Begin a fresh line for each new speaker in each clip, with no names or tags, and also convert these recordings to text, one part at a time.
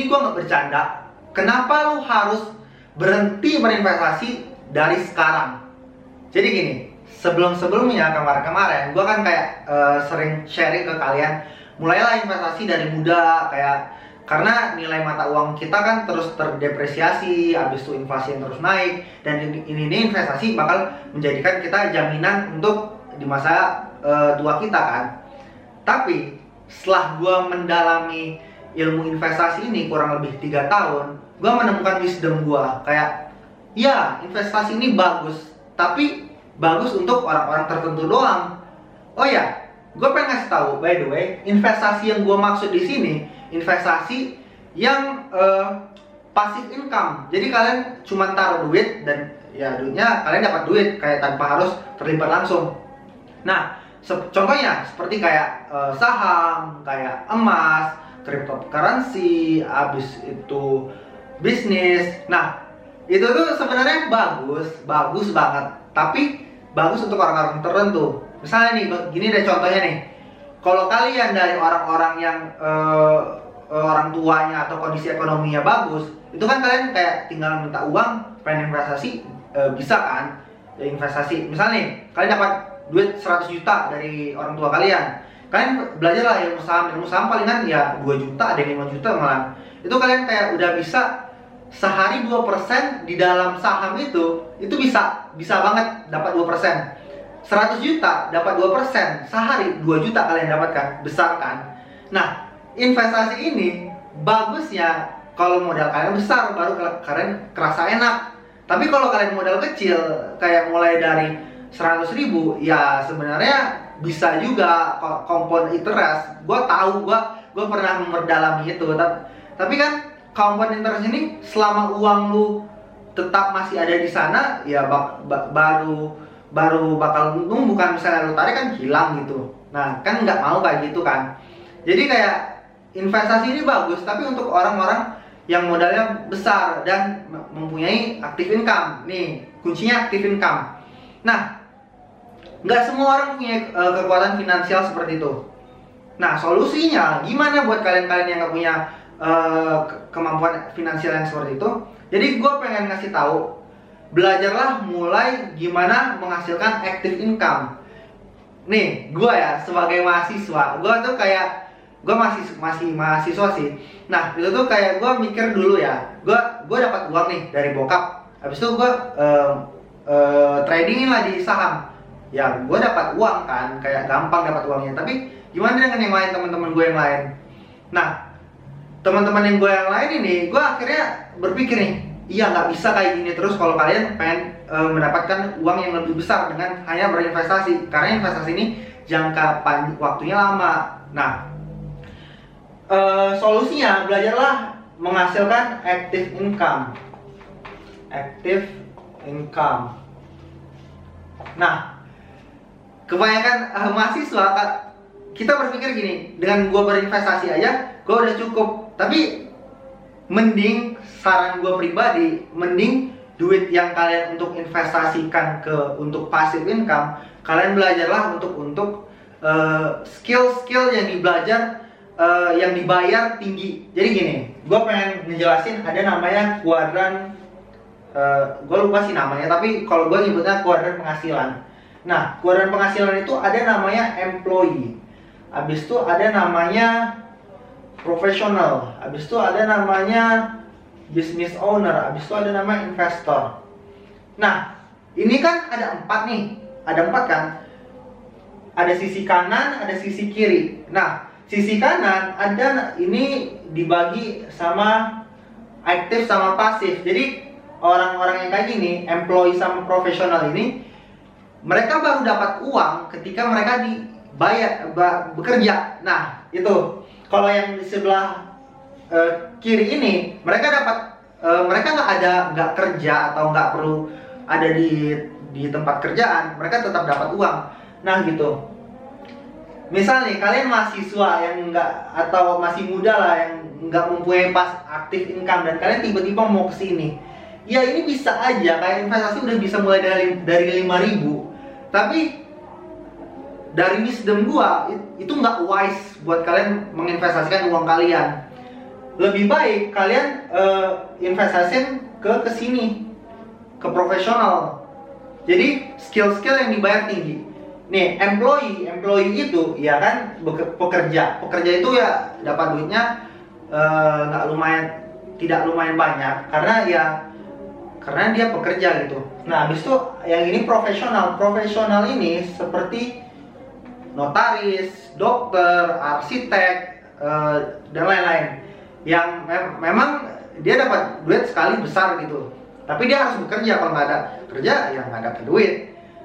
sini gue nggak bercanda. Kenapa lu harus berhenti berinvestasi dari sekarang? Jadi gini, sebelum-sebelumnya kemarin-kemarin, gue kan kayak eh, sering sharing ke kalian, mulailah investasi dari muda, kayak karena nilai mata uang kita kan terus terdepresiasi, habis itu inflasi yang terus naik, dan ini, ini, ini investasi bakal menjadikan kita jaminan untuk di masa eh, tua kita kan. Tapi setelah gue mendalami ilmu investasi ini kurang lebih tiga tahun, gue menemukan wisdom gue kayak, ya investasi ini bagus, tapi bagus untuk orang-orang tertentu doang. Oh ya, gue pengen ngasih tahu, by the way, investasi yang gue maksud di sini, investasi yang eh, passive income. Jadi kalian cuma taruh duit dan ya duitnya kalian dapat duit kayak tanpa harus terlibat langsung. Nah, se- contohnya seperti kayak eh, saham, kayak emas, cryptocurrency, habis itu bisnis. Nah, itu tuh sebenarnya bagus, bagus banget. Tapi bagus untuk orang-orang tertentu. Misalnya nih, gini deh contohnya nih. Kalau kalian dari orang-orang yang eh, orang tuanya atau kondisi ekonominya bagus, itu kan kalian kayak tinggal minta uang, pengen investasi, eh, bisa kan? Investasi. Misalnya nih, kalian dapat duit 100 juta dari orang tua kalian. Kalian belajar lah ilmu saham, ilmu saham palingan ya 2 juta, ada yang 5 juta malah. Itu kalian kayak udah bisa sehari 2% di dalam saham itu itu bisa bisa banget dapat 2%. 100 juta dapat 2%, sehari 2 juta kalian dapatkan, besar kan? Nah, investasi ini bagusnya kalau modal kalian besar baru kal- kalian kerasa enak. Tapi kalau kalian modal kecil kayak mulai dari 100 ribu ya sebenarnya bisa juga ko- compound interest. Gue tahu gue gue pernah memperdalami itu. Tapi, tapi kan compound interest ini selama uang lu tetap masih ada di sana ya bak- ba- baru baru bakal untung bukan misalnya lu tarik kan hilang gitu. Nah kan nggak mau kayak gitu kan. Jadi kayak investasi ini bagus tapi untuk orang-orang yang modalnya besar dan mem- mempunyai active income. Nih kuncinya active income. Nah nggak semua orang punya eh, kekuatan finansial seperti itu. Nah solusinya gimana buat kalian-kalian yang nggak punya ke- kemampuan finansial yang seperti itu? Jadi gue pengen ngasih tahu belajarlah mulai gimana menghasilkan active income. Nih, gue ya sebagai mahasiswa, gue tuh kayak gue masih masih mahasiswa sih. Nah itu tuh kayak gue mikir dulu ya, gue gue dapat uang nih dari bokap. Habis itu gue eh, eh, tradingin lah di saham. Ya gue dapat uang kan, kayak gampang dapat uangnya. Tapi gimana dengan yang lain teman-teman gue yang lain? Nah teman-teman yang gue yang lain ini, gue akhirnya berpikir nih, iya nggak bisa kayak gini terus kalau kalian pengen e, mendapatkan uang yang lebih besar dengan hanya berinvestasi, karena investasi ini jangka pan waktunya lama. Nah, e, solusinya belajarlah menghasilkan active income, active income. Nah, kebanyakan eh, mahasiswa kita berpikir gini, dengan gue berinvestasi aja, gue udah cukup. Tapi mending saran gue pribadi, mending duit yang kalian untuk investasikan ke untuk passive income, kalian belajarlah untuk untuk eh, skill-skill yang dibelajar eh, yang dibayar tinggi. Jadi gini, gue pengen ngejelasin ada namanya kuadran, gue lupa sih namanya, tapi kalau gue nyebutnya kuadran penghasilan. Nah, kuadran penghasilan itu ada namanya employee. Habis itu ada namanya profesional. Habis itu ada namanya business owner. Habis itu ada nama investor. Nah, ini kan ada empat nih. Ada empat kan? Ada sisi kanan, ada sisi kiri. Nah, sisi kanan ada ini dibagi sama aktif sama pasif. Jadi orang-orang yang kayak gini, employee sama profesional ini, mereka baru dapat uang ketika mereka dibayar ba- bekerja. Nah, itu kalau yang di sebelah eh, kiri ini, mereka dapat eh, mereka nggak ada nggak kerja atau nggak perlu ada di di tempat kerjaan, mereka tetap dapat uang. Nah, gitu. Misal nih kalian mahasiswa yang nggak atau masih muda lah yang nggak mempunyai pas aktif income dan kalian tiba-tiba mau ke sini, ya ini bisa aja kayak investasi udah bisa mulai dari dari 5000 tapi dari wisdom gua it- itu nggak wise buat kalian menginvestasikan uang kalian. Lebih baik kalian uh, investasiin ke ke sini ke profesional. Jadi skill-skill yang dibayar tinggi. Nih employee employee itu ya kan pekerja. Pekerja itu ya dapat duitnya eh, nggak uh, lumayan tidak lumayan banyak. Karena ya karena dia pekerja gitu. Nah habis itu yang ini profesional. Profesional ini seperti notaris dokter arsitek uh, dan lain-lain. Yang me memang dia dapat duit sekali besar gitu. Tapi dia harus bekerja. Kalau nggak ada kerja ya nggak dapat duit.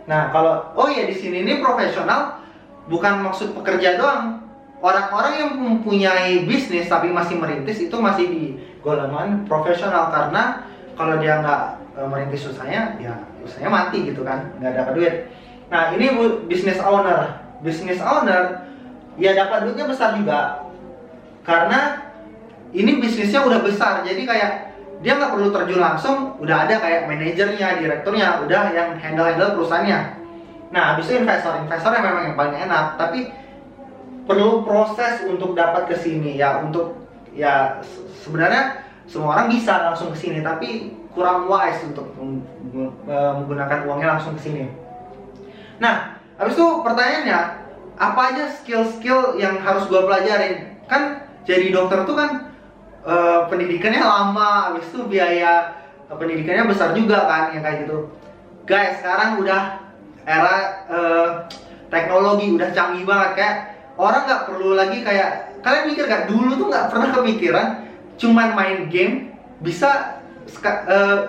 Nah kalau oh ya di sini ini profesional bukan maksud pekerja doang. Orang-orang yang mempunyai bisnis tapi masih merintis itu masih di golongan profesional. Karena kalau dia nggak e, merintis usahanya ya usahanya mati gitu kan nggak dapat duit. Nah ini bisnis owner. Bisnis owner ya dapat duitnya besar juga. Karena ini bisnisnya udah besar jadi kayak dia nggak perlu terjun langsung udah ada kayak manajernya direkturnya udah yang handle handle perusahaannya. Nah habis itu investor. Investor yang memang yang paling enak tapi perlu proses untuk dapat ke sini ya untuk ya sebenarnya semua orang bisa langsung ke sini tapi kurang wise untuk e, menggunakan uangnya langsung ke sini. Nah habis itu pertanyaannya apa aja skill-skill yang harus gue pelajarin? Kan jadi dokter tuh kan uh, pendidikannya lama, habis itu biaya pendidikannya besar juga kan yang kayak gitu. Guys, sekarang udah era uh, teknologi udah canggih banget. Kayak orang nggak perlu lagi kayak kalian mikir gak dulu tuh nggak pernah kepikiran cuman main game bisa uh,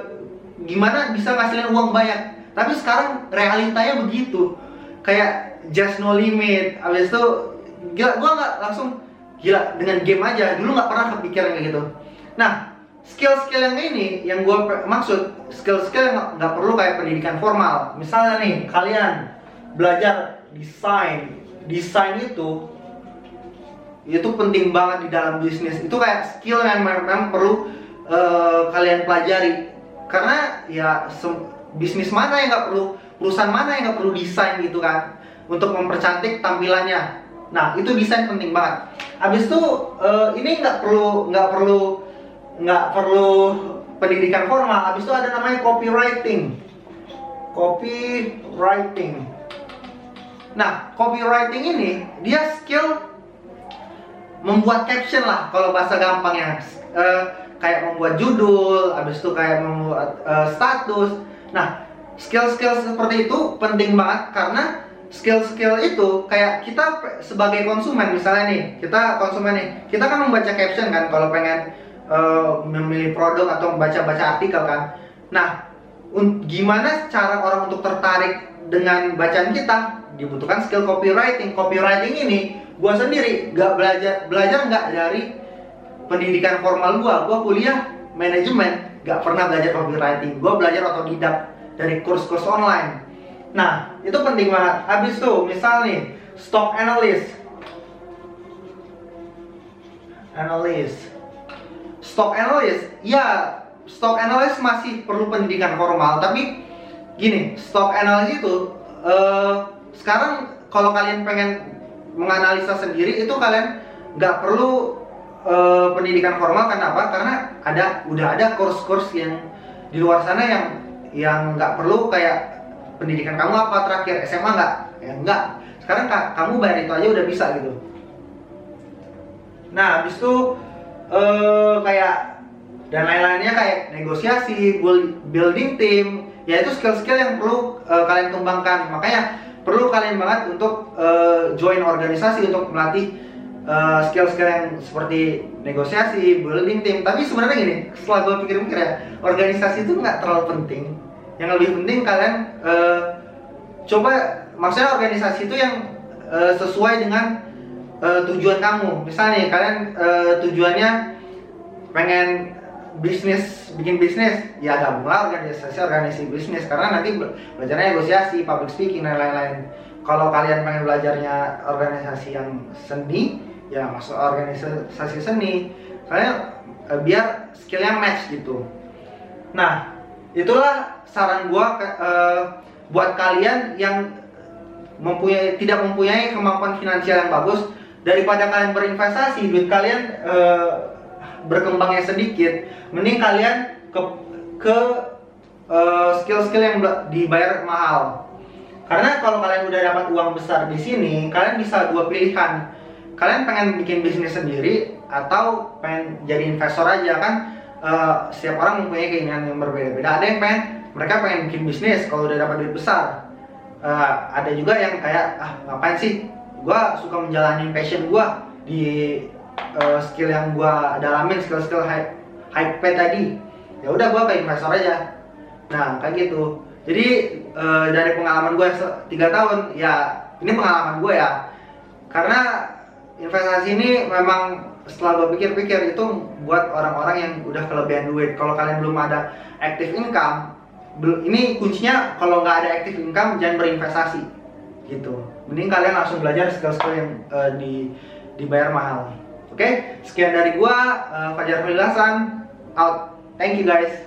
gimana bisa ngasilin uang banyak. Tapi sekarang realitanya begitu. Kayak just no limit habis itu gila gua nggak langsung gila dengan game aja. Dulu nggak pernah kepikiran kayak gitu. Nah skill-skill yang ini yang gue maksud skill-skill yang nggak perlu kayak pendidikan formal. Misalnya nih kalian belajar desain. Desain itu itu penting banget di dalam bisnis itu kayak skill yang memang perlu uh, kalian pelajari karena ya bisnis mana yang nggak perlu perusahaan mana yang nggak perlu desain gitu kan untuk mempercantik tampilannya Nah itu desain penting banget. Abis itu uh, ini nggak perlu nggak perlu nggak perlu pendidikan formal. Abis itu ada namanya copywriting. Copywriting. Nah copywriting ini dia skill membuat caption lah kalau bahasa gampangnya. Uh, kayak membuat judul, abis itu kayak membuat uh, status. Nah skill-skill seperti itu penting banget karena skill-skill itu kayak kita sebagai konsumen misalnya nih kita konsumen nih kita kan membaca caption kan kalau pengen uh, memilih produk atau membaca-baca artikel kan nah gimana cara orang untuk tertarik dengan bacaan kita dibutuhkan skill copywriting copywriting ini gua sendiri nggak belajar belajar nggak dari pendidikan formal gua gua kuliah manajemen nggak pernah belajar copywriting gua belajar otodidak dari kurs-kurs online Nah, itu penting banget. Habis tuh, misal nih, stock analyst. Analyst. Stock analyst, ya stock analyst masih perlu pendidikan formal, tapi gini, stock analyst itu uh, sekarang kalau kalian pengen menganalisa sendiri itu kalian nggak perlu uh, pendidikan formal. Kenapa? Karena ada udah ada kurs-kurs yang di luar sana yang yang nggak perlu kayak pendidikan kamu apa terakhir SMA nggak? Ya enggak sekarang kak kamu bayar itu aja udah bisa gitu. Nah habis itu uh, kayak dan lain-lainnya kayak negosiasi building team. Ya itu skill-skill yang perlu uh, kalian kembangkan makanya perlu kalian banget untuk uh, join organisasi untuk melatih skill-skill uh, yang seperti negosiasi, building team. Tapi sebenarnya gini, setelah gue pikir-pikir ya, organisasi itu nggak terlalu penting. Yang lebih penting kalian uh, coba maksudnya organisasi itu yang uh, sesuai dengan uh, tujuan kamu. Misalnya kalian uh, tujuannya pengen bisnis bikin bisnis ya gabunglah organisasi organisasi bisnis. Karena nanti belajarnya negosiasi public speaking dan lain-lain kalau kalian pengen belajarnya organisasi yang seni ya masuk organisasi seni. Kalian uh, biar skillnya match gitu. Nah itulah saran gua uh, buat kalian yang mempunyai tidak mempunyai kemampuan finansial yang bagus daripada kalian berinvestasi duit kalian uh, berkembangnya sedikit mending kalian ke ke uh, skill-skill yang dibayar mahal karena kalau kalian udah dapat uang besar di sini kalian bisa dua pilihan. Kalian pengen bikin bisnis sendiri atau pengen jadi investor aja kan? Uh, setiap orang mempunyai keinginan yang berbeda-beda. Ada yang pengen mereka pengen bikin bisnis kalau udah dapat duit besar. Uh, ada juga yang kayak ah ngapain sih? Gua suka menjalani passion gua di uh, skill yang gua dalamin skill-skill high high pay tadi. Ya udah gua ke investor aja. Nah kayak gitu. Jadi uh, dari pengalaman gue tiga tahun ya ini pengalaman gue ya. Karena investasi ini memang setelah gue pikir-pikir itu buat orang-orang yang udah kelebihan duit. Kalau kalian belum ada active income ini kuncinya kalau nggak ada active income jangan berinvestasi. Gitu. Mending kalian langsung belajar skill-skill yang uh, di dibayar mahal. Oke? Okay? sekian dari gua uh, Fajar Hasan. Out. Thank you guys